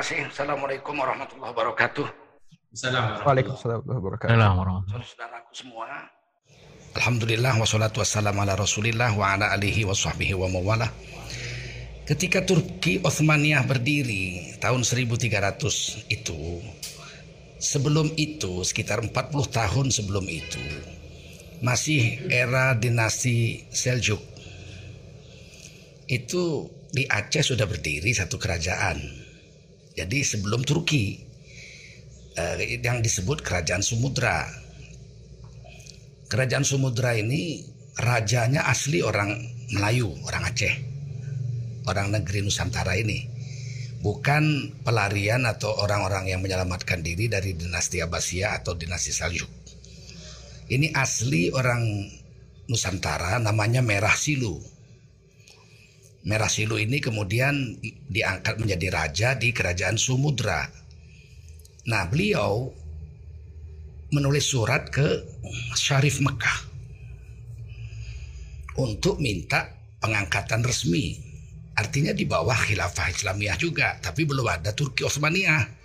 kasih. Assalamualaikum warahmatullahi wabarakatuh. Assalamualaikum Waalaikumsalam warahmatullahi wabarakatuh. Assalamualaikum. Saudaraku semua. Alhamdulillah wassalatu wassalamu ala rasulillah wa ala alihi wa sahbihi wa mawala. Ketika Turki Utsmaniyah berdiri tahun 1300 itu, sebelum itu sekitar 40 tahun sebelum itu, masih era dinasti Seljuk. Itu di Aceh sudah berdiri satu kerajaan. Jadi sebelum Turki eh, yang disebut Kerajaan Sumudra. Kerajaan Sumudra ini rajanya asli orang Melayu, orang Aceh orang negeri Nusantara ini. Bukan pelarian atau orang-orang yang menyelamatkan diri dari dinasti Abbasiyah atau dinasti Saljuk. Ini asli orang Nusantara namanya Merah Silu. Merah Silu ini kemudian diangkat menjadi raja di kerajaan Sumudra. Nah beliau menulis surat ke Syarif Mekah untuk minta pengangkatan resmi Artinya di bawah khilafah Islamiyah juga, tapi belum ada Turki Osmaniyah.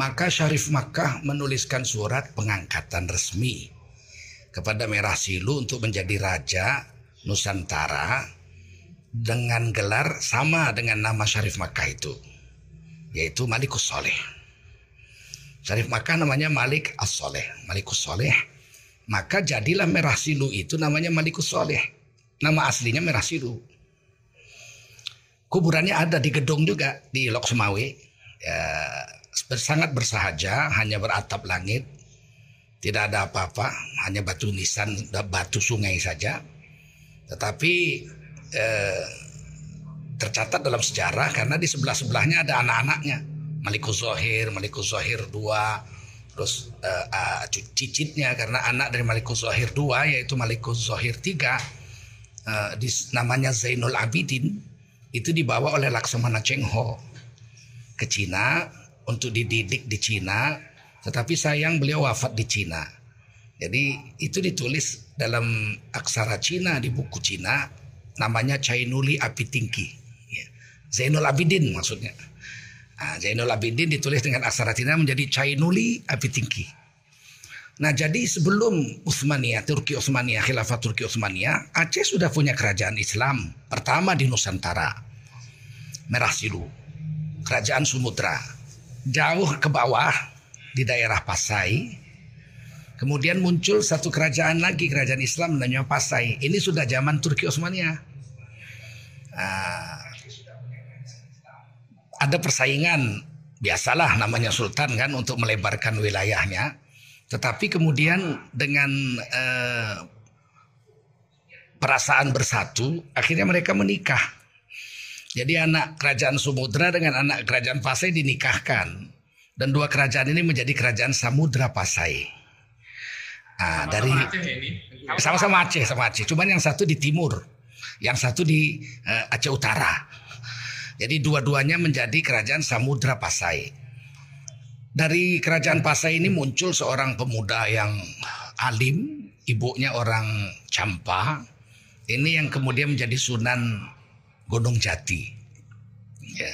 Maka Syarif Makkah menuliskan surat pengangkatan resmi kepada Merah Silu untuk menjadi raja Nusantara dengan gelar sama dengan nama Syarif Makkah itu, yaitu Malikus Soleh. Syarif Makkah namanya Malik As-Soleh, Malikus Soleh. Maka jadilah Merah Silu itu namanya Malikus Soleh. Nama aslinya Merah Silu kuburannya ada di gedung juga di Lok Semawe. Ya, sangat bersahaja, hanya beratap langit. Tidak ada apa-apa, hanya batu nisan, batu sungai saja. Tetapi eh, tercatat dalam sejarah karena di sebelah-sebelahnya ada anak-anaknya. Malikus Zohir, Malikus Zohir dua, terus uh, uh, cicitnya karena anak dari Malikus Zohir dua yaitu Malikus Zohir tiga, di, namanya Zainul Abidin itu dibawa oleh Laksamana Cheng Ho ke Cina untuk dididik di Cina, tetapi sayang beliau wafat di Cina. Jadi itu ditulis dalam aksara Cina di buku Cina, namanya Chainuli Apitingki. Ya. Zainul Abidin maksudnya. Nah, Zainul Abidin ditulis dengan aksara Cina menjadi Chainuli Apitingki. Nah jadi sebelum Utsmaniyah, Turki Utsmaniyah, Khilafah Turki Utsmaniyah, Aceh sudah punya kerajaan Islam pertama di Nusantara. Merah Silu, Kerajaan Sumudra. Jauh ke bawah di daerah Pasai. Kemudian muncul satu kerajaan lagi, kerajaan Islam namanya Pasai. Ini sudah zaman Turki Utsmaniyah. Nah, ada persaingan biasalah namanya sultan kan untuk melebarkan wilayahnya tetapi kemudian dengan eh, perasaan bersatu, akhirnya mereka menikah. Jadi anak kerajaan Samudra dengan anak kerajaan Pasai dinikahkan. Dan dua kerajaan ini menjadi kerajaan Samudra Pasai. Nah, sama dari sama-sama Aceh sama Aceh. Cuman yang satu di timur, yang satu di uh, Aceh Utara. Jadi dua-duanya menjadi kerajaan Samudra Pasai. Dari kerajaan Pasai ini muncul seorang pemuda yang alim, ibunya orang Campa. Ini yang kemudian menjadi Sunan Gunung Jati. Ya.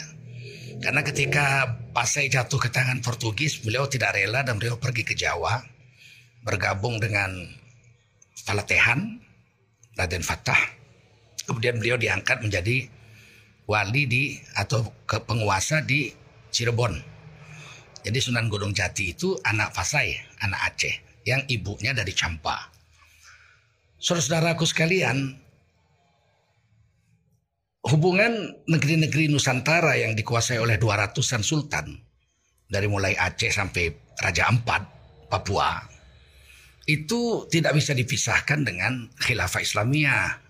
Karena ketika Pasai jatuh ke tangan Portugis, beliau tidak rela dan beliau pergi ke Jawa, bergabung dengan Falatehan, Raden Fatah. Kemudian beliau diangkat menjadi wali di atau ke penguasa di Cirebon. Jadi Sunan Gunung Jati itu anak Fasai, anak Aceh, yang ibunya dari Campa. Saudara-saudaraku sekalian, hubungan negeri-negeri Nusantara yang dikuasai oleh 200-an sultan, dari mulai Aceh sampai Raja Ampat, Papua, itu tidak bisa dipisahkan dengan khilafah Islamiyah.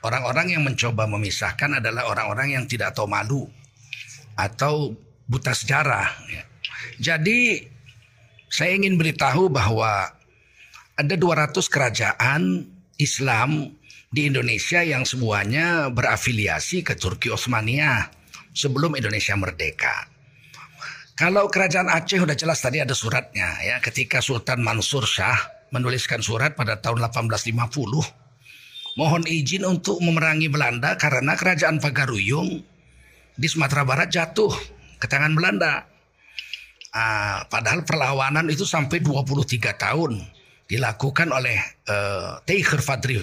Orang-orang yang mencoba memisahkan adalah orang-orang yang tidak tahu malu atau buta sejarah. Ya. Jadi saya ingin beritahu bahwa ada 200 kerajaan Islam di Indonesia yang semuanya berafiliasi ke Turki Osmania sebelum Indonesia merdeka. Kalau kerajaan Aceh sudah jelas tadi ada suratnya ya ketika Sultan Mansur Shah menuliskan surat pada tahun 1850 mohon izin untuk memerangi Belanda karena kerajaan Pagaruyung di Sumatera Barat jatuh ke tangan Belanda. Uh, padahal perlawanan itu sampai 23 tahun dilakukan oleh uh, Fadri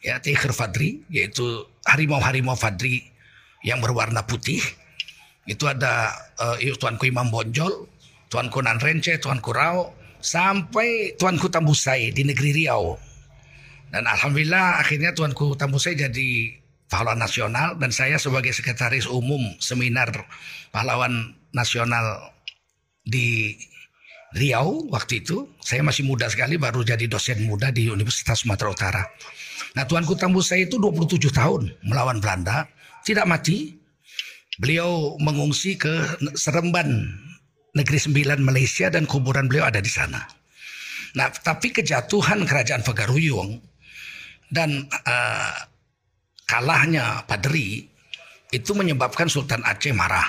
ya Teicher Fadri yaitu harimau-harimau Fadri yang berwarna putih itu ada uh, Tuanku Imam Bonjol, Tuanku Nanrence, Tuanku Rao sampai Tuanku Tambusai di negeri Riau. Dan alhamdulillah akhirnya Tuanku Tambusai jadi pahlawan nasional dan saya sebagai sekretaris umum seminar pahlawan nasional di Riau waktu itu saya masih muda sekali baru jadi dosen muda di Universitas Sumatera Utara. Nah Tuanku Tambus saya itu 27 tahun melawan Belanda tidak mati. Beliau mengungsi ke Seremban negeri sembilan Malaysia dan kuburan beliau ada di sana. Nah tapi kejatuhan kerajaan Pagaruyung dan uh, kalahnya Padri itu menyebabkan Sultan Aceh marah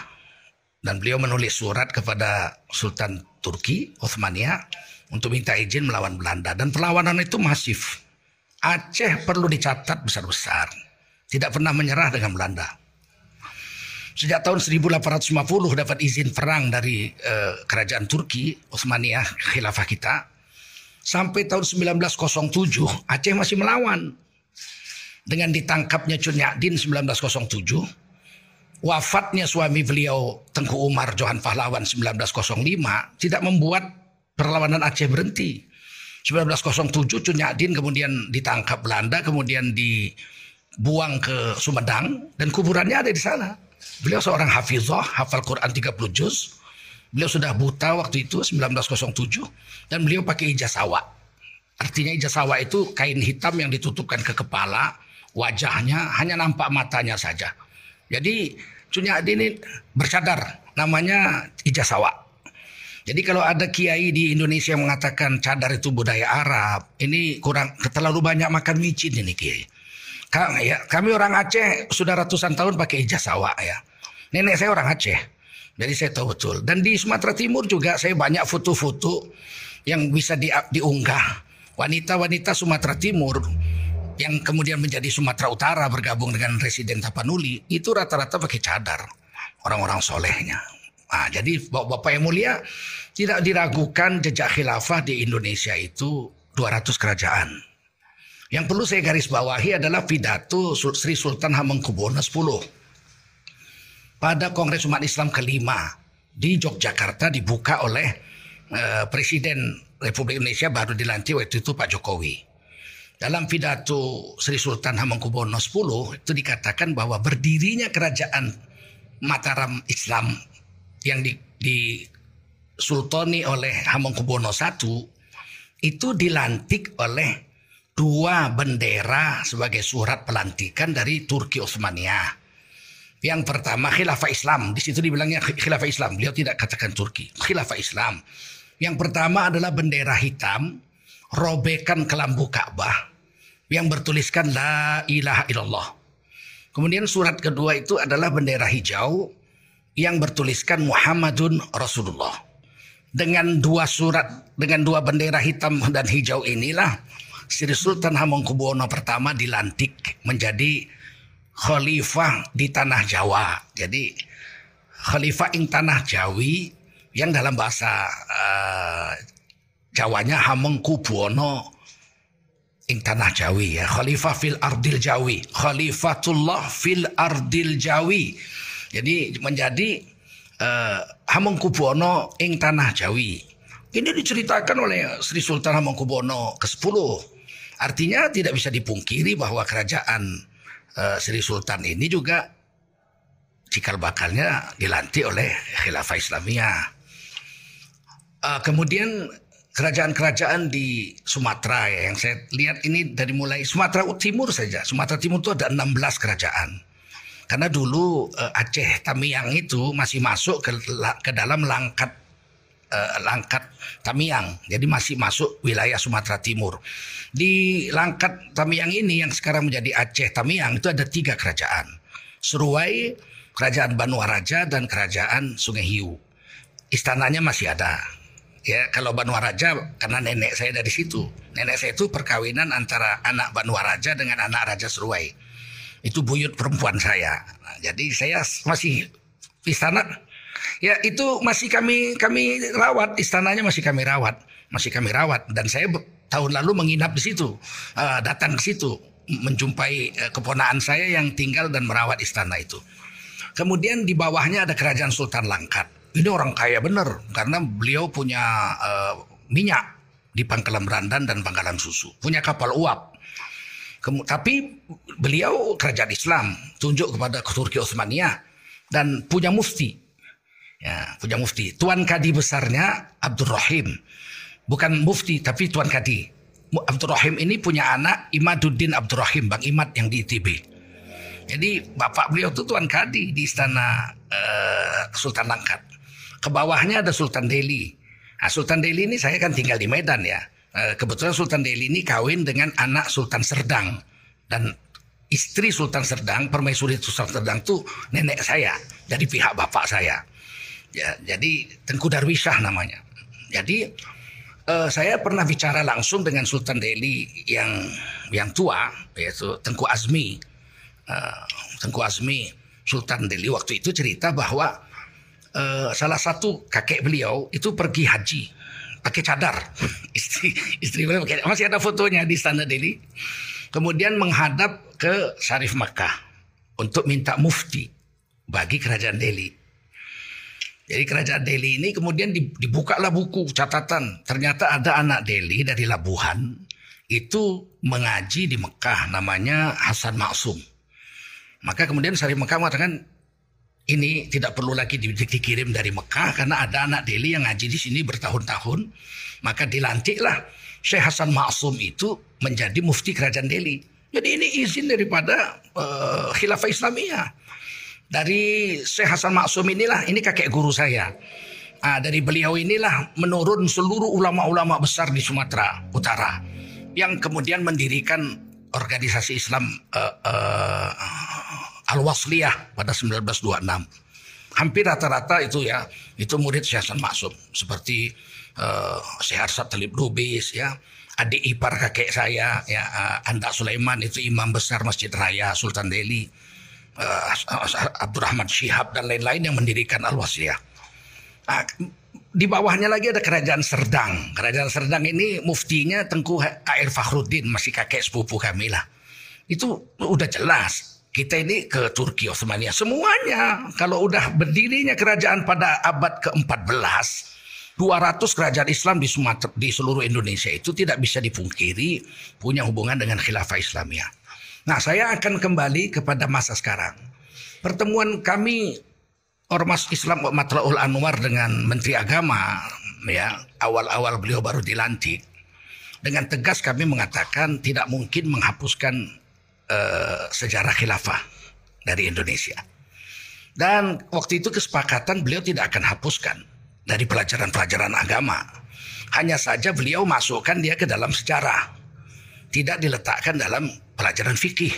dan beliau menulis surat kepada Sultan Turki Uthmania untuk minta izin melawan Belanda dan perlawanan itu masif. Aceh perlu dicatat besar-besar. Tidak pernah menyerah dengan Belanda. Sejak tahun 1850 dapat izin perang dari uh, kerajaan Turki, Utsmaniyah, khilafah kita. Sampai tahun 1907 Aceh masih melawan. Dengan ditangkapnya Cunyadin 1907, wafatnya suami beliau Tengku Umar Johan Pahlawan 1905 tidak membuat perlawanan Aceh berhenti. 1907 Cunyadin kemudian ditangkap Belanda, kemudian dibuang ke Sumedang dan kuburannya ada di sana. Beliau seorang hafizah, hafal Quran 30 juz. Beliau sudah buta waktu itu 1907 dan beliau pakai ijazah Artinya ijazah itu kain hitam yang ditutupkan ke kepala, wajahnya hanya nampak matanya saja. Jadi Cunyadi ini bercadar namanya ijasawa. Jadi kalau ada kiai di Indonesia yang mengatakan cadar itu budaya Arab, ini kurang terlalu banyak makan micin ini kiai. Kami, ya, kami orang Aceh sudah ratusan tahun pakai ijasawa ya. Nenek saya orang Aceh. Jadi saya tahu betul. Dan di Sumatera Timur juga saya banyak foto-foto yang bisa di, diunggah. Wanita-wanita Sumatera Timur yang kemudian menjadi Sumatera Utara bergabung dengan Residen Tapanuli itu rata-rata pakai cadar orang-orang solehnya. Nah, jadi Bapak yang mulia tidak diragukan jejak khilafah di Indonesia itu 200 kerajaan. Yang perlu saya garis bawahi adalah pidato Sri Sultan Hamengkubuwono X pada Kongres Umat Islam kelima di Yogyakarta dibuka oleh uh, Presiden Republik Indonesia baru dilantik waktu itu Pak Jokowi. Dalam pidato Sri Sultan Hamengkubuwono X itu dikatakan bahwa berdirinya kerajaan Mataram Islam yang di, di sultani oleh Hamengkubuwono I itu dilantik oleh dua bendera sebagai surat pelantikan dari Turki Utsmaniyah. Yang pertama khilafah Islam, di situ dibilangnya khilafah Islam. Beliau tidak katakan Turki, khilafah Islam. Yang pertama adalah bendera hitam robekan kelambu Ka'bah yang bertuliskan la ilaha illallah. Kemudian surat kedua itu adalah bendera hijau yang bertuliskan Muhammadun Rasulullah. Dengan dua surat, dengan dua bendera hitam dan hijau inilah Sri Sultan Hamengkubuwono pertama dilantik menjadi khalifah di tanah Jawa. Jadi khalifah ing tanah Jawi yang dalam bahasa uh, Jawanya Hamengkubuwono ing tanah Jawi ya. Khalifah fil ardil Jawi. Khalifatullah fil ardil Jawi. Jadi menjadi uh, Hamengkubuwono ing tanah Jawi. Ini diceritakan oleh Sri Sultan Hamengkubuwono ke-10 artinya tidak bisa dipungkiri bahwa kerajaan uh, Sri Sultan ini juga cikal bakalnya dilantik oleh khilafah Islamiyah uh, kemudian kerajaan-kerajaan di Sumatera ya yang saya lihat ini dari mulai Sumatera Timur saja. Sumatera Timur itu ada 16 kerajaan. Karena dulu uh, Aceh Tamiang itu masih masuk ke ke dalam langkat uh, langkat Tamiang. Jadi masih masuk wilayah Sumatera Timur. Di langkat Tamiang ini yang sekarang menjadi Aceh Tamiang itu ada tiga kerajaan. Seruai, Kerajaan Banuaraja dan Kerajaan Sungai Hiu. Istananya masih ada ya kalau Raja karena nenek saya dari situ nenek saya itu perkawinan antara anak Raja dengan anak Raja Seruai itu buyut perempuan saya nah, jadi saya masih di sana Ya itu masih kami kami rawat istananya masih kami rawat masih kami rawat dan saya tahun lalu menginap di situ uh, datang ke situ menjumpai uh, keponaan saya yang tinggal dan merawat istana itu. Kemudian di bawahnya ada kerajaan Sultan Langkat. Ini orang kaya benar karena beliau punya uh, minyak di Pangkalan Berandan dan Pangkalan Susu, punya kapal uap. Kem tapi beliau kerajaan Islam tunjuk kepada Turki Utsmaniyah dan punya mufti Ya, punya mufti. Tuan Kadi besarnya Abdul Rahim. Bukan mufti tapi Tuan Kadi. Abdul Rahim ini punya anak Imaduddin Abdul Rahim, Bang Imad yang di ITB. Jadi bapak beliau itu Tuan Kadi di istana uh, Sultan Langkat. Ke bawahnya ada Sultan Delhi. Nah, Sultan Delhi ini saya kan tinggal di Medan ya. Uh, kebetulan Sultan Delhi ini kawin dengan anak Sultan Serdang dan istri Sultan Serdang, permaisuri Sultan Serdang itu nenek saya dari pihak bapak saya. Ya, jadi Tengku Darwisah namanya. Jadi uh, saya pernah bicara langsung dengan Sultan Delhi yang yang tua yaitu Tengku Azmi. Uh, Tengku Azmi Sultan Delhi waktu itu cerita bahwa uh, salah satu kakek beliau itu pergi haji pakai cadar. istri istri beliau pakai masih ada fotonya di Istana Delhi. Kemudian menghadap ke Syarif Makkah untuk minta mufti bagi kerajaan Delhi. Jadi kerajaan Delhi ini kemudian dibukalah buku catatan. Ternyata ada anak Delhi dari Labuhan itu mengaji di Mekah namanya Hasan Maksum. Maka kemudian Sari Mekah mengatakan ini tidak perlu lagi di, dikirim dari Mekah karena ada anak Delhi yang ngaji di sini bertahun-tahun. Maka dilantiklah Syekh Hasan Maksum itu menjadi mufti kerajaan Delhi. Jadi ini izin daripada uh, khilafah Islamiyah dari Syekh Hasan Maksum inilah, ini kakek guru saya. Ah, dari beliau inilah menurun seluruh ulama-ulama besar di Sumatera Utara yang kemudian mendirikan organisasi Islam uh, uh, Al-Wasliyah pada 1926. Hampir rata-rata itu ya, itu murid Syekh Hasan Maksum seperti uh, Syekh Arsad Talib Lubis ya, adik ipar kakek saya ya Anda Sulaiman itu imam besar Masjid Raya Sultan Delhi uh, Abdurrahman Syihab dan lain-lain yang mendirikan Al-Wasiyah. Nah, di bawahnya lagi ada kerajaan Serdang. Kerajaan Serdang ini muftinya Tengku Air Fakhruddin, masih kakek sepupu kami lah. Itu udah jelas. Kita ini ke Turki Osmania. Semuanya kalau udah berdirinya kerajaan pada abad ke-14, 200 kerajaan Islam di Sumatera di seluruh Indonesia itu tidak bisa dipungkiri punya hubungan dengan khilafah Islamiyah. Nah, saya akan kembali kepada masa sekarang. Pertemuan kami Ormas Islam Matlaul Anwar dengan Menteri Agama ya, awal-awal beliau baru dilantik. Dengan tegas kami mengatakan tidak mungkin menghapuskan uh, sejarah khilafah dari Indonesia. Dan waktu itu kesepakatan beliau tidak akan hapuskan dari pelajaran-pelajaran agama. Hanya saja beliau masukkan dia ke dalam sejarah. Tidak diletakkan dalam pelajaran fikih.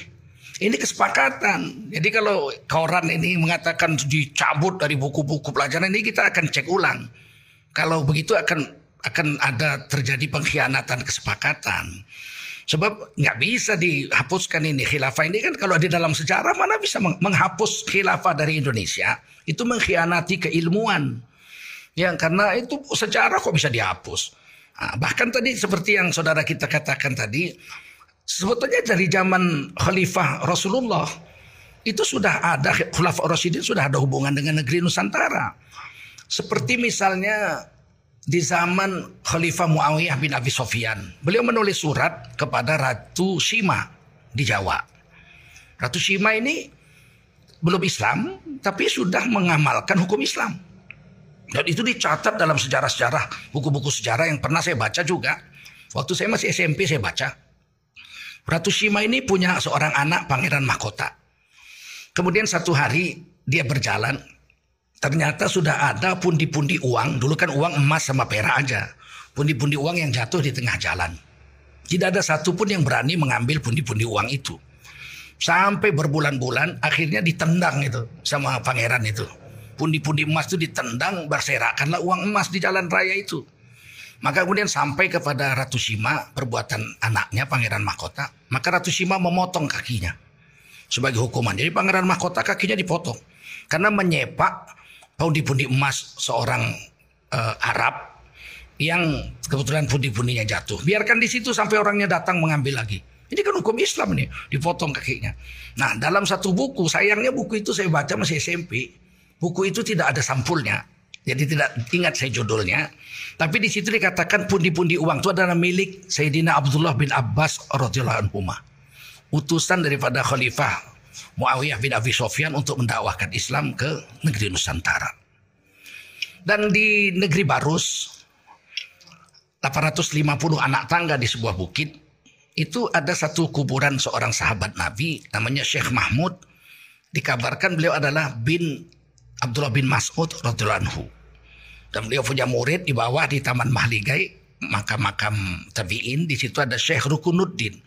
Ini kesepakatan. Jadi kalau koran ini mengatakan dicabut dari buku-buku pelajaran ini kita akan cek ulang. Kalau begitu akan akan ada terjadi pengkhianatan kesepakatan. Sebab nggak bisa dihapuskan ini khilafah ini kan kalau di dalam sejarah mana bisa menghapus khilafah dari Indonesia itu mengkhianati keilmuan. Ya karena itu sejarah kok bisa dihapus. Nah, bahkan tadi seperti yang saudara kita katakan tadi Sebetulnya dari zaman Khalifah Rasulullah itu sudah ada Khalifah Rasidin sudah ada hubungan dengan negeri Nusantara. Seperti misalnya di zaman Khalifah Muawiyah bin Abi Sofyan, beliau menulis surat kepada Ratu Sima di Jawa. Ratu Sima ini belum Islam, tapi sudah mengamalkan hukum Islam. Dan itu dicatat dalam sejarah-sejarah, buku-buku sejarah yang pernah saya baca juga. Waktu saya masih SMP saya baca. Ratu Shima ini punya seorang anak pangeran mahkota. Kemudian satu hari dia berjalan, ternyata sudah ada pundi-pundi uang. Dulu kan uang emas sama perak aja. Pundi-pundi uang yang jatuh di tengah jalan. Tidak ada satupun yang berani mengambil pundi-pundi uang itu. Sampai berbulan-bulan akhirnya ditendang itu sama pangeran itu. Pundi-pundi emas itu ditendang berserakanlah uang emas di jalan raya itu. Maka kemudian sampai kepada Ratu Sima perbuatan anaknya Pangeran Mahkota. Maka Ratu Sima memotong kakinya sebagai hukuman. Jadi Pangeran Mahkota kakinya dipotong karena menyepak pundi-pundi emas seorang uh, Arab yang kebetulan pundi-pundinya jatuh. Biarkan di situ sampai orangnya datang mengambil lagi. Ini kan hukum Islam nih, dipotong kakinya. Nah, dalam satu buku, sayangnya buku itu saya baca masih SMP. Buku itu tidak ada sampulnya. Jadi tidak ingat saya judulnya. Tapi di situ dikatakan pundi-pundi uang itu adalah milik Sayyidina Abdullah bin Abbas radhiyallahu anhu. Utusan daripada Khalifah Muawiyah bin Abi Sofyan untuk mendakwahkan Islam ke negeri Nusantara. Dan di negeri Barus 850 anak tangga di sebuah bukit itu ada satu kuburan seorang sahabat Nabi namanya Syekh Mahmud dikabarkan beliau adalah bin Abdullah bin Mas'ud radhiyallahu anhu dan beliau punya murid di bawah di Taman Mahligai makam-makam tabi'in di situ ada Syekh Rukunuddin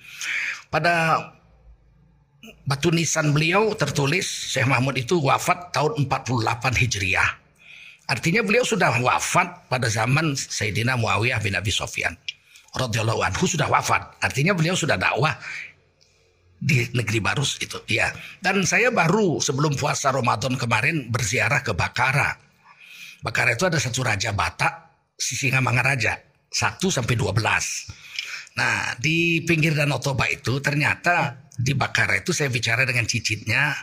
pada batu nisan beliau tertulis Syekh Mahmud itu wafat tahun 48 Hijriah Artinya beliau sudah wafat pada zaman Sayyidina Muawiyah bin Abi Sofyan. Radhiyallahu anhu sudah wafat. Artinya beliau sudah dakwah di negeri Barus itu. Ya. Dan saya baru sebelum puasa Ramadan kemarin berziarah ke Bakara. Bakara itu ada satu raja Batak, Sisingamangaraja. 1 sampai 12. Nah, di pinggir Danau Toba itu ternyata di Bakara itu saya bicara dengan cicitnya.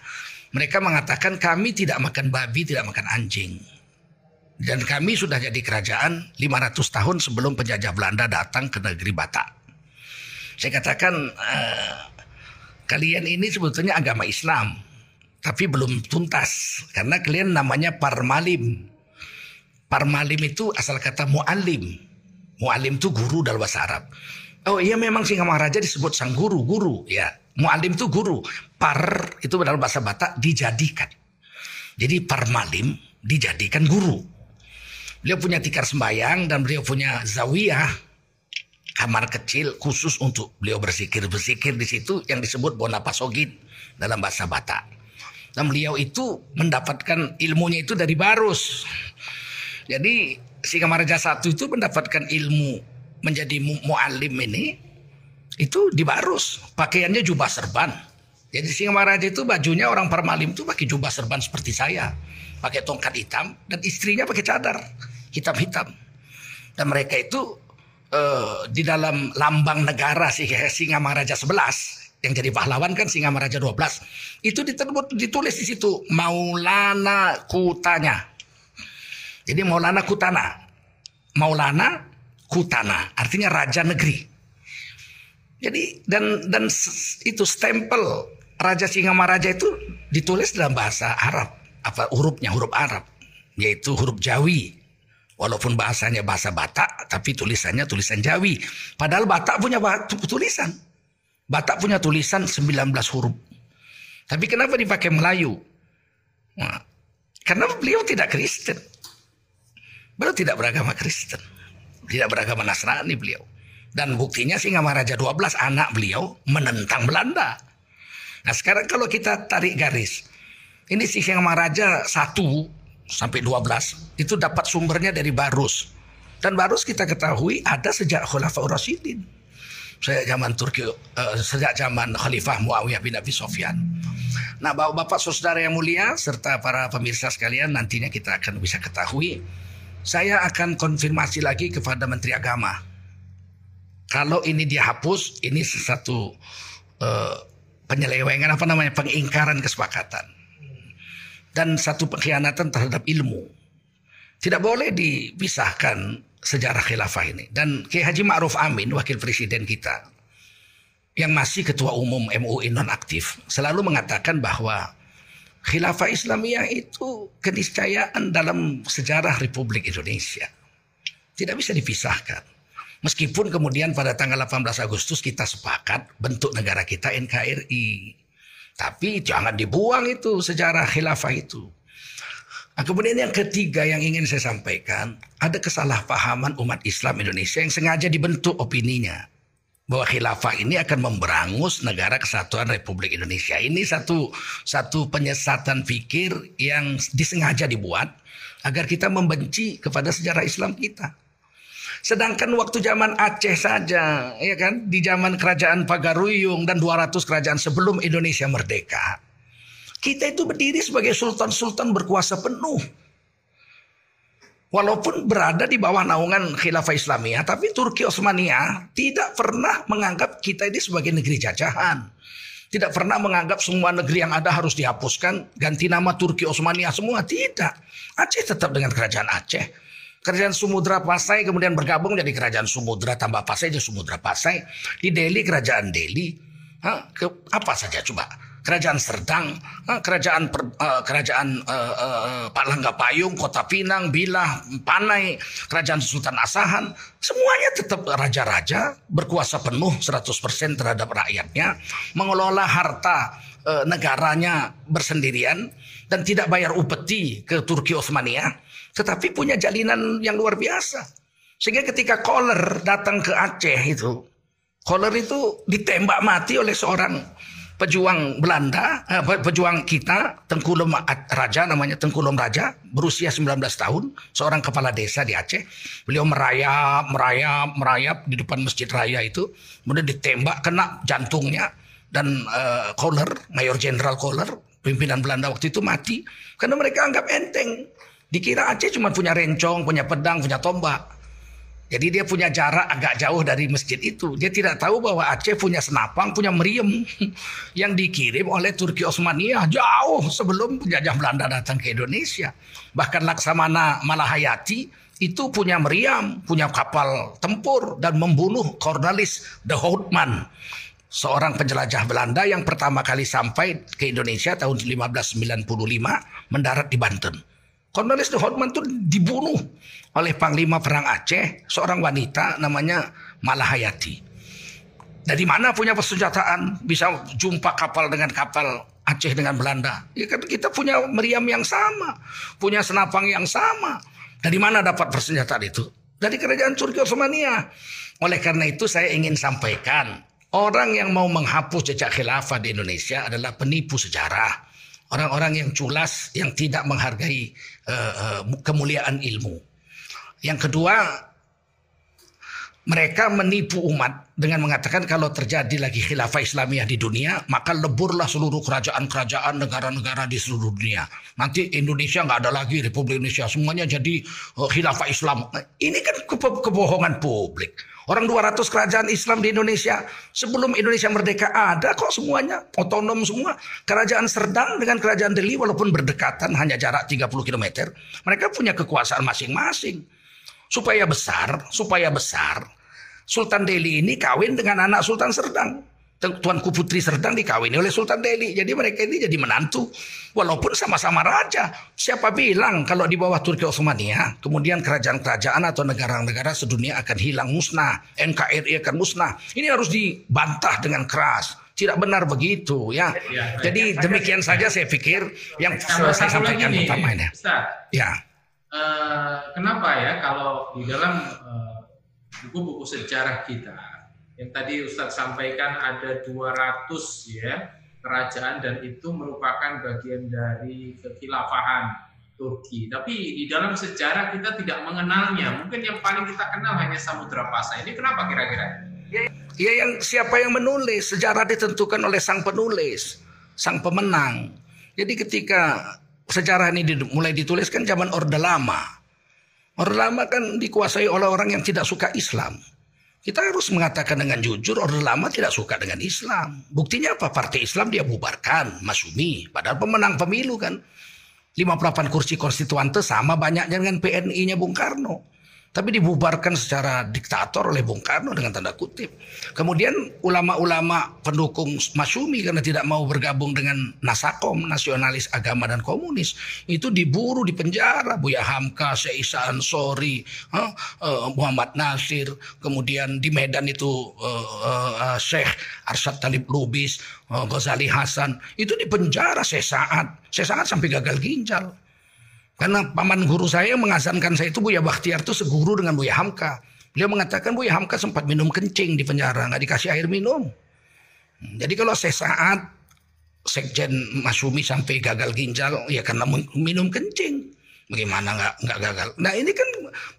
Mereka mengatakan kami tidak makan babi, tidak makan anjing. Dan kami sudah jadi kerajaan 500 tahun sebelum penjajah Belanda datang ke negeri Batak. Saya katakan uh, kalian ini sebetulnya agama Islam, tapi belum tuntas karena kalian namanya parmalim. Parmalim itu asal kata mualim. Mualim itu guru dalam bahasa Arab. Oh iya memang Singamaraja disebut sang guru, guru ya. Mualim itu guru. Par itu dalam bahasa Batak dijadikan. Jadi parmalim dijadikan guru. Beliau punya tikar sembayang dan beliau punya zawiyah kamar kecil khusus untuk beliau bersikir bersikir di situ yang disebut Bonapasogit dalam bahasa Batak. Dan beliau itu mendapatkan ilmunya itu dari Barus. Jadi si Kamaraja satu itu mendapatkan ilmu menjadi mu muallim ini itu di Barus. Pakaiannya jubah serban. Jadi si Kamaraja itu bajunya orang permalim itu pakai jubah serban seperti saya. Pakai tongkat hitam dan istrinya pakai cadar hitam-hitam. Dan mereka itu uh, di dalam lambang negara Singa Maharaja 11 yang jadi pahlawan kan Singa Maharaja 12 itu ditulis di situ Maulana Kutanya. Jadi Maulana Kutana. Maulana Kutana artinya raja negeri. Jadi dan dan itu stempel Raja Singamaraja itu ditulis dalam bahasa Arab apa hurufnya huruf Arab yaitu huruf Jawi Walaupun bahasanya bahasa Batak, tapi tulisannya tulisan Jawi. Padahal Batak punya tulisan. Batak punya tulisan 19 huruf. Tapi kenapa dipakai Melayu? Nah, karena beliau tidak Kristen. Beliau tidak beragama Kristen. Tidak beragama Nasrani beliau. Dan buktinya Singa Maharaja 12 anak beliau menentang Belanda. Nah sekarang kalau kita tarik garis. Ini Singa Maharaja satu sampai 12 itu dapat sumbernya dari Barus. Dan Barus kita ketahui ada sejak Khulafaur Rasyidin. Sejak zaman Turki, uh, sejak zaman Khalifah Muawiyah bin Abi Sofyan. Nah, Bapak Saudara yang mulia serta para pemirsa sekalian nantinya kita akan bisa ketahui. Saya akan konfirmasi lagi kepada Menteri Agama. Kalau ini dihapus, ini sesuatu uh, penyelewengan apa namanya pengingkaran kesepakatan dan satu pengkhianatan terhadap ilmu. Tidak boleh dipisahkan sejarah khilafah ini. Dan Kiai Haji Ma'ruf Amin, wakil presiden kita, yang masih ketua umum MUI nonaktif, selalu mengatakan bahwa khilafah Islamiyah itu keniscayaan dalam sejarah Republik Indonesia. Tidak bisa dipisahkan. Meskipun kemudian pada tanggal 18 Agustus kita sepakat bentuk negara kita NKRI. Tapi jangan dibuang itu sejarah khilafah itu. Nah, kemudian yang ketiga yang ingin saya sampaikan, ada kesalahpahaman umat Islam Indonesia yang sengaja dibentuk opininya bahwa khilafah ini akan memberangus negara kesatuan Republik Indonesia. Ini satu satu penyesatan pikir yang disengaja dibuat agar kita membenci kepada sejarah Islam kita. Sedangkan waktu zaman Aceh saja, ya kan, di zaman kerajaan Pagaruyung dan 200 kerajaan sebelum Indonesia merdeka, kita itu berdiri sebagai sultan-sultan berkuasa penuh. Walaupun berada di bawah naungan khilafah Islamiyah, tapi Turki Osmania tidak pernah menganggap kita ini sebagai negeri jajahan. Tidak pernah menganggap semua negeri yang ada harus dihapuskan, ganti nama Turki Osmania semua. Tidak. Aceh tetap dengan kerajaan Aceh. Kerajaan Sumudra Pasai kemudian bergabung jadi kerajaan Sumudra tambah Pasai jadi Sumudra Pasai. Di Delhi kerajaan Delhi. Hah? Ke, apa saja coba? kerajaan Serdang, eh, kerajaan uh, kerajaan uh, uh, Pak Langga Payung, Kota Pinang, Bilah, Panai, kerajaan Sultan Asahan, semuanya tetap raja-raja berkuasa penuh 100% terhadap rakyatnya, mengelola harta uh, negaranya bersendirian dan tidak bayar upeti ke Turki Osmania, tetapi punya jalinan yang luar biasa. Sehingga ketika Kohler datang ke Aceh itu, Kohler itu ditembak mati oleh seorang pejuang Belanda, eh, pejuang kita, Tengkulum Raja namanya Tengkulum Raja, berusia 19 tahun, seorang kepala desa di Aceh. Beliau merayap, merayap, merayap di depan masjid raya itu, kemudian ditembak kena jantungnya dan uh, Kohler, Mayor Jenderal Kohler, pimpinan Belanda waktu itu mati karena mereka anggap enteng. Dikira Aceh cuma punya rencong, punya pedang, punya tombak. Jadi dia punya jarak agak jauh dari masjid itu. Dia tidak tahu bahwa Aceh punya senapang, punya meriam yang dikirim oleh Turki Osmania jauh sebelum penjajah Belanda datang ke Indonesia. Bahkan Laksamana Malahayati itu punya meriam, punya kapal tempur dan membunuh Cornelis de Houtman, seorang penjelajah Belanda yang pertama kali sampai ke Indonesia tahun 1595 mendarat di Banten. Cornelis de Houtman itu dibunuh oleh Panglima Perang Aceh, seorang wanita namanya Malahayati. Dari mana punya persenjataan bisa jumpa kapal dengan kapal Aceh dengan Belanda? Ya kan kita punya meriam yang sama, punya senapang yang sama. Dari mana dapat persenjataan itu? Dari kerajaan Turki Osmania. Oleh karena itu saya ingin sampaikan, orang yang mau menghapus jejak khilafah di Indonesia adalah penipu sejarah orang-orang yang culas yang tidak menghargai uh, uh, kemuliaan ilmu. Yang kedua, mereka menipu umat dengan mengatakan kalau terjadi lagi khilafah Islamiyah di dunia, maka leburlah seluruh kerajaan-kerajaan negara-negara di seluruh dunia. Nanti Indonesia nggak ada lagi Republik Indonesia, semuanya jadi uh, khilafah Islam. Nah, ini kan kebohongan publik. Orang 200 kerajaan Islam di Indonesia sebelum Indonesia merdeka ada kok semuanya otonom semua. Kerajaan Serdang dengan kerajaan Delhi walaupun berdekatan hanya jarak 30 km, mereka punya kekuasaan masing-masing. Supaya besar, supaya besar, Sultan Delhi ini kawin dengan anak Sultan Serdang. Tuanku Putri Serdang dikawini oleh Sultan Delhi. Jadi mereka ini jadi menantu. Walaupun sama-sama raja. Siapa bilang kalau di bawah Turki Osmania, kemudian kerajaan-kerajaan atau negara-negara sedunia akan hilang musnah. NKRI akan musnah. Ini harus dibantah dengan keras. Tidak benar begitu ya. ya Jadi ya, demikian saja saya pikir yang saya sampaikan pertama ini. Ya. Uh, kenapa ya kalau di dalam eh, buku-buku uh, sejarah kita yang tadi Ustadz sampaikan ada 200 ya kerajaan dan itu merupakan bagian dari kekhilafahan Turki. Tapi di dalam sejarah kita tidak mengenalnya. Mungkin yang paling kita kenal hanya Samudra Pasai. Ini kenapa kira-kira? Ya yang siapa yang menulis? Sejarah ditentukan oleh sang penulis, sang pemenang. Jadi ketika sejarah ini mulai dituliskan zaman Orde Lama. Orde Lama kan dikuasai oleh orang yang tidak suka Islam. Kita harus mengatakan dengan jujur Orde Lama tidak suka dengan Islam. Buktinya apa? Partai Islam dia bubarkan, Masumi. Padahal pemenang pemilu kan. 58 kursi konstituante sama banyaknya dengan PNI-nya Bung Karno. Tapi dibubarkan secara diktator oleh Bung Karno dengan tanda kutip. Kemudian ulama-ulama pendukung Masumi karena tidak mau bergabung dengan Nasakom, nasionalis agama dan komunis, itu diburu di penjara. Buya Hamka, Syekh Ansori, huh? uh, Muhammad Nasir, kemudian di Medan itu uh, Syekh Arsyad Talib Lubis, Ghazali Hasan, itu di penjara sesaat, sesaat sampai gagal ginjal. Karena paman guru saya mengasankan saya itu Buya Bakhtiar itu seguru dengan Buya Hamka. Beliau mengatakan Buya Hamka sempat minum kencing di penjara, nggak dikasih air minum. Hmm, jadi kalau saya saat Sekjen Masumi sampai gagal ginjal, ya karena minum kencing. Bagaimana nggak nggak gagal? Nah ini kan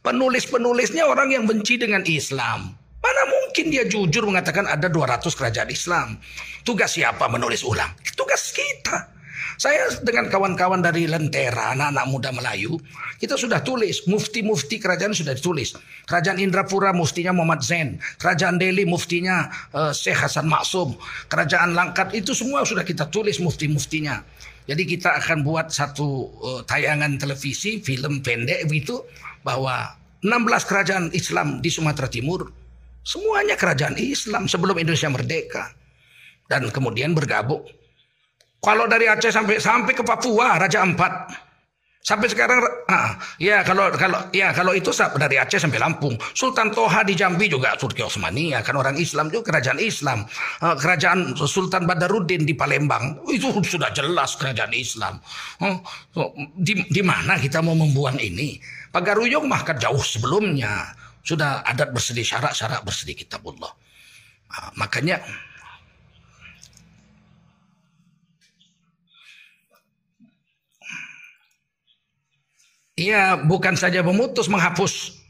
penulis-penulisnya orang yang benci dengan Islam. Mana mungkin dia jujur mengatakan ada 200 kerajaan Islam. Tugas siapa menulis ulang? Tugas kita. Saya dengan kawan-kawan dari Lentera, anak-anak muda Melayu, kita sudah tulis, mufti-mufti kerajaan sudah ditulis. Kerajaan Indrapura muftinya Muhammad Zain, Kerajaan Delhi muftinya uh, Syekh Hasan Maksum, Kerajaan Langkat itu semua sudah kita tulis mufti-muftinya. Jadi kita akan buat satu uh, tayangan televisi, film pendek begitu bahwa 16 kerajaan Islam di Sumatera Timur semuanya kerajaan Islam sebelum Indonesia merdeka dan kemudian bergabung. Kalau dari Aceh sampai sampai ke Papua Raja Empat. Sampai sekarang ah, ya kalau kalau ya kalau itu dari Aceh sampai Lampung. Sultan Toha di Jambi juga Turki Osmania kan orang Islam juga kerajaan Islam. Ah, kerajaan Sultan Badaruddin di Palembang itu sudah jelas kerajaan Islam. Oh, di, di mana kita mau membuang ini? Pagaruyung mah kan jauh sebelumnya sudah adat bersedih syarak syarak bersedih kitabullah. Ah, makanya Ia bukan saja memutus, menghapus.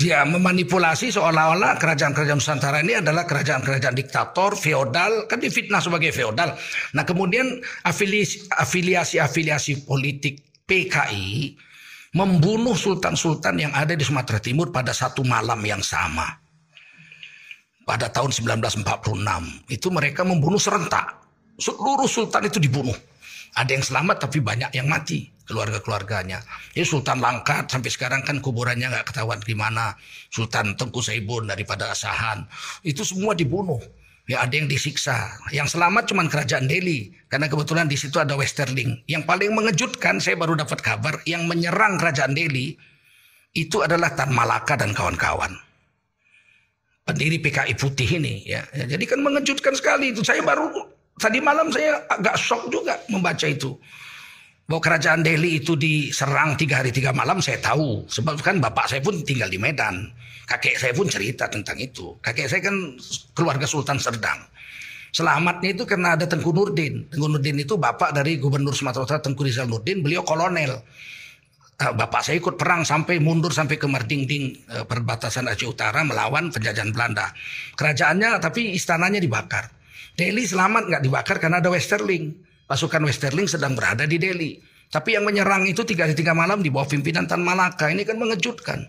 Dia memanipulasi seolah-olah kerajaan-kerajaan Nusantara ini adalah kerajaan-kerajaan diktator, feodal, kan difitnah sebagai feodal. Nah kemudian afiliasi-afiliasi politik PKI membunuh sultan-sultan yang ada di Sumatera Timur pada satu malam yang sama. Pada tahun 1946 itu mereka membunuh serentak. Seluruh sultan itu dibunuh. Ada yang selamat tapi banyak yang mati keluarga-keluarganya. Ini Sultan Langkat sampai sekarang kan kuburannya nggak ketahuan di mana. Sultan Tengku Saibun daripada Asahan. Itu semua dibunuh. Ya ada yang disiksa. Yang selamat cuma kerajaan Delhi. Karena kebetulan di situ ada Westerling. Yang paling mengejutkan saya baru dapat kabar yang menyerang kerajaan Delhi itu adalah Tan Malaka dan kawan-kawan. Pendiri PKI Putih ini ya. ya. Jadi kan mengejutkan sekali itu. Saya baru tadi malam saya agak shock juga membaca itu bahwa kerajaan Delhi itu diserang tiga hari tiga malam saya tahu. Sebab kan bapak saya pun tinggal di Medan. Kakek saya pun cerita tentang itu. Kakek saya kan keluarga Sultan Serdang. Selamatnya itu karena ada Tengku Nurdin. Tengku Nurdin itu bapak dari Gubernur Sumatera Utara Tengku Rizal Nurdin. Beliau kolonel. Ah, Bapak saya ikut perang sampai mundur sampai ke Merdingding eh, perbatasan Aceh Utara melawan penjajahan Belanda. Kerajaannya tapi istananya dibakar. Delhi selamat nggak dibakar karena ada Westerling pasukan Westerling sedang berada di Delhi. Tapi yang menyerang itu tiga hari tiga malam di bawah pimpinan Tan Malaka. Ini kan mengejutkan.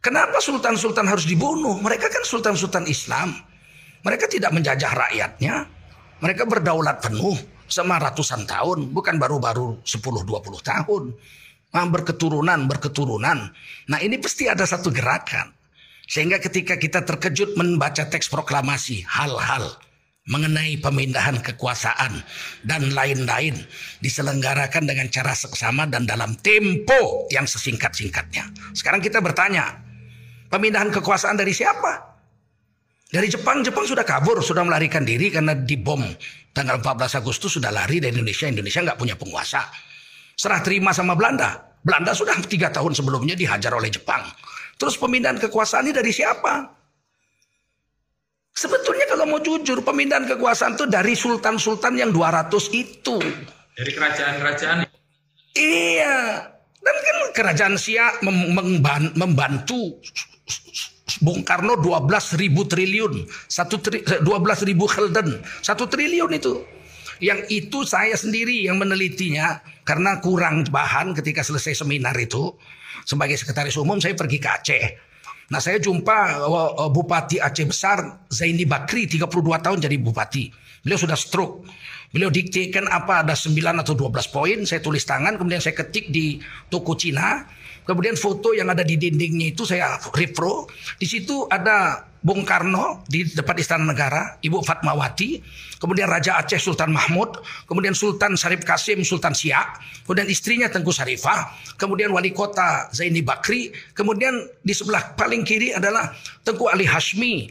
Kenapa sultan-sultan harus dibunuh? Mereka kan sultan-sultan Islam. Mereka tidak menjajah rakyatnya. Mereka berdaulat penuh selama ratusan tahun. Bukan baru-baru 10-20 tahun. Nah, berketurunan, berketurunan. Nah ini pasti ada satu gerakan. Sehingga ketika kita terkejut membaca teks proklamasi, hal-hal mengenai pemindahan kekuasaan dan lain-lain diselenggarakan dengan cara seksama dan dalam tempo yang sesingkat-singkatnya. Sekarang kita bertanya, pemindahan kekuasaan dari siapa? Dari Jepang, Jepang sudah kabur, sudah melarikan diri karena dibom tanggal 14 Agustus sudah lari dari Indonesia. Indonesia nggak punya penguasa. Serah terima sama Belanda. Belanda sudah tiga tahun sebelumnya dihajar oleh Jepang. Terus pemindahan kekuasaan ini dari siapa? Sebetulnya kalau mau jujur pemindahan kekuasaan itu dari sultan-sultan yang 200 itu. Dari kerajaan-kerajaan. Iya. Dan kan kerajaan Siak membantu Bung Karno 12 ribu triliun. Satu tri, 12 ribu Helden. Satu triliun itu. Yang itu saya sendiri yang menelitinya. Karena kurang bahan ketika selesai seminar itu. Sebagai sekretaris umum saya pergi ke Aceh Nah saya jumpa uh, uh, Bupati Aceh Besar Zaini Bakri 32 tahun jadi bupati. Beliau sudah stroke. Beliau diktekan apa ada 9 atau 12 poin, saya tulis tangan, kemudian saya ketik di toko Cina. Kemudian foto yang ada di dindingnya itu saya repro. Di situ ada Bung Karno di depan Istana Negara, Ibu Fatmawati, kemudian Raja Aceh Sultan Mahmud, kemudian Sultan Sarif Kasim Sultan Siak, kemudian istrinya Tengku Sarifah, kemudian Wali Kota Zaini Bakri, kemudian di sebelah paling kiri adalah Tengku Ali Hashmi.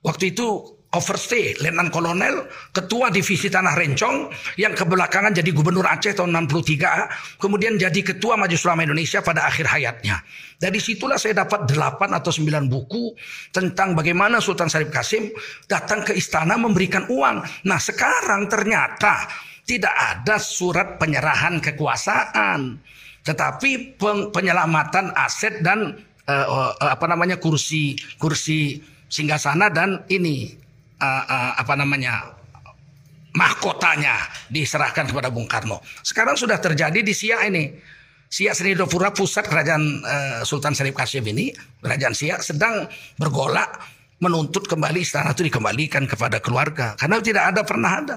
Waktu itu overstay, Letnan Kolonel, Ketua Divisi Tanah Rencong, yang kebelakangan jadi Gubernur Aceh tahun 63, kemudian jadi Ketua Majelis Ulama Indonesia pada akhir hayatnya. Dari situlah saya dapat 8 atau 9 buku tentang bagaimana Sultan Syarif Kasim datang ke istana memberikan uang. Nah sekarang ternyata tidak ada surat penyerahan kekuasaan. Tetapi penyelamatan aset dan uh, uh, apa namanya kursi kursi singgasana dan ini uh, uh, apa namanya mahkotanya diserahkan kepada Bung Karno. Sekarang sudah terjadi di Siak ini. Siak Senidopura pusat kerajaan uh, Sultan Syarif Kasim ini, kerajaan Siak sedang bergolak menuntut kembali istana itu dikembalikan kepada keluarga karena tidak ada pernah ada.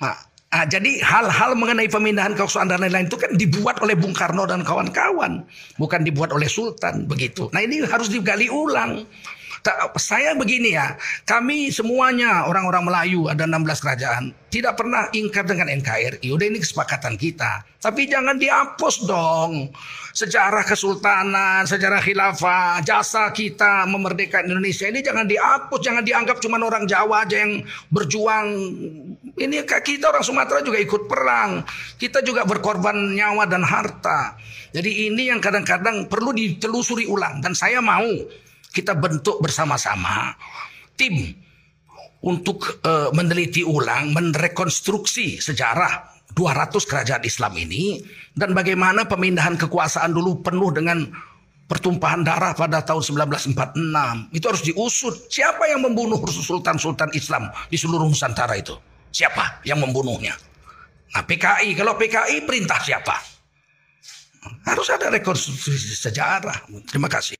Nah, Nah, jadi hal-hal mengenai pemindahan kekuasaan dan lain-lain itu kan dibuat oleh Bung Karno dan kawan-kawan, bukan dibuat oleh Sultan begitu. Nah ini harus digali ulang. Saya begini ya, kami semuanya orang-orang Melayu ada 16 kerajaan tidak pernah ingkar dengan NKRI. Udah ini kesepakatan kita. Tapi jangan dihapus dong. Sejarah kesultanan, sejarah khilafah, jasa kita memerdekakan Indonesia ini jangan dihapus, jangan dianggap cuma orang Jawa aja yang berjuang. Ini kita orang Sumatera juga ikut perang. Kita juga berkorban nyawa dan harta. Jadi ini yang kadang-kadang perlu ditelusuri ulang dan saya mau kita bentuk bersama-sama tim untuk uh, meneliti ulang, merekonstruksi sejarah 200 kerajaan Islam ini dan bagaimana pemindahan kekuasaan dulu penuh dengan pertumpahan darah pada tahun 1946. Itu harus diusut. Siapa yang membunuh sultan-sultan Islam di seluruh Nusantara itu? Siapa yang membunuhnya? Nah, PKI. Kalau PKI perintah siapa? Harus ada rekonstruksi sejarah. Terima kasih.